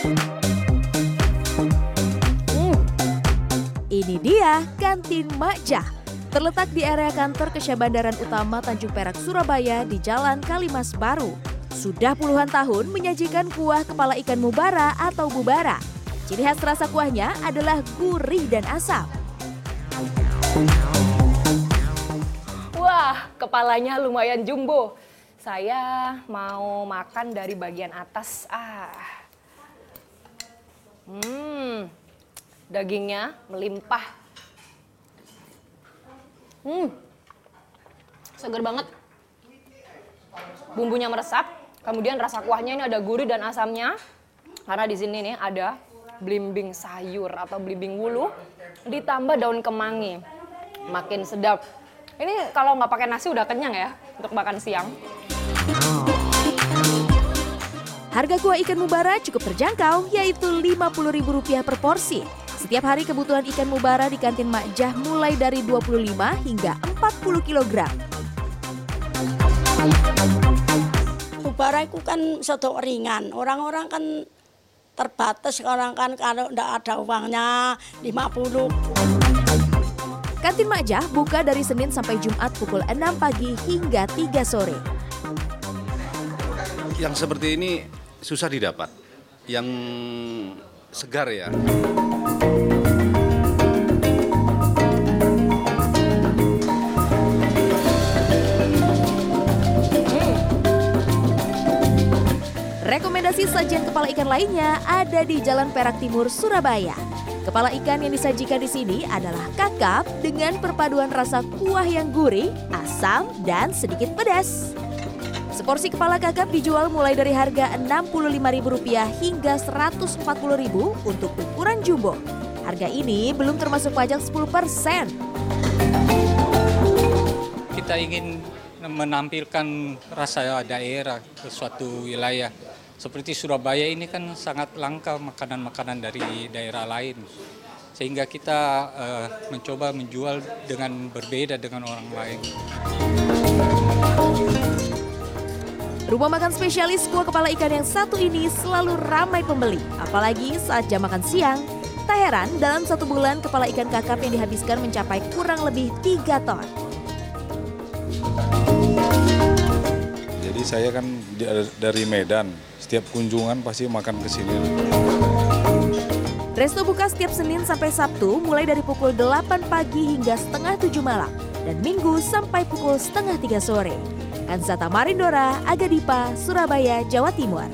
Hmm. Ini dia kantin Makjah. Terletak di area kantor Kesyabandaran Utama Tanjung Perak, Surabaya di Jalan Kalimas Baru. Sudah puluhan tahun menyajikan kuah kepala ikan mubara atau bubara. Ciri khas rasa kuahnya adalah gurih dan asam. Wah, kepalanya lumayan jumbo. Saya mau makan dari bagian atas. Ah. Hmm. Dagingnya melimpah. Hmm. Seger banget. Bumbunya meresap, kemudian rasa kuahnya ini ada gurih dan asamnya. Karena di sini nih ada blimbing sayur atau blimbing wulu ditambah daun kemangi. Makin sedap. Ini kalau nggak pakai nasi udah kenyang ya untuk makan siang. Harga kuah ikan mubara cukup terjangkau, yaitu Rp50.000 per porsi. Setiap hari kebutuhan ikan mubara di kantin Makjah mulai dari 25 hingga 40 kg. Mubara itu kan satu ringan. Orang-orang kan terbatas orang kan kalau tidak ada uangnya 50. Kantin Makjah buka dari Senin sampai Jumat pukul 6 pagi hingga 3 sore. Yang seperti ini susah didapat. Yang segar ya. Rekomendasi sajian kepala ikan lainnya ada di Jalan Perak Timur, Surabaya. Kepala ikan yang disajikan di sini adalah kakap dengan perpaduan rasa kuah yang gurih, asam, dan sedikit pedas. Seporsi kepala kakap dijual mulai dari harga Rp65.000 hingga Rp140.000 untuk ukuran jumbo. Harga ini belum termasuk pajak 10%. Kita ingin menampilkan rasa daerah ke suatu wilayah. Seperti Surabaya ini kan sangat langka makanan-makanan dari daerah lain. Sehingga kita uh, mencoba menjual dengan berbeda dengan orang lain. Rumah makan spesialis kuah kepala ikan yang satu ini selalu ramai pembeli, apalagi saat jam makan siang. Tak heran, dalam satu bulan kepala ikan kakap yang dihabiskan mencapai kurang lebih 3 ton. Jadi saya kan dari Medan, setiap kunjungan pasti makan ke sini. Resto buka setiap Senin sampai Sabtu mulai dari pukul 8 pagi hingga setengah 7 malam dan Minggu sampai pukul setengah 3 sore. Kansata Marindora, Agadipa, Surabaya, Jawa Timur.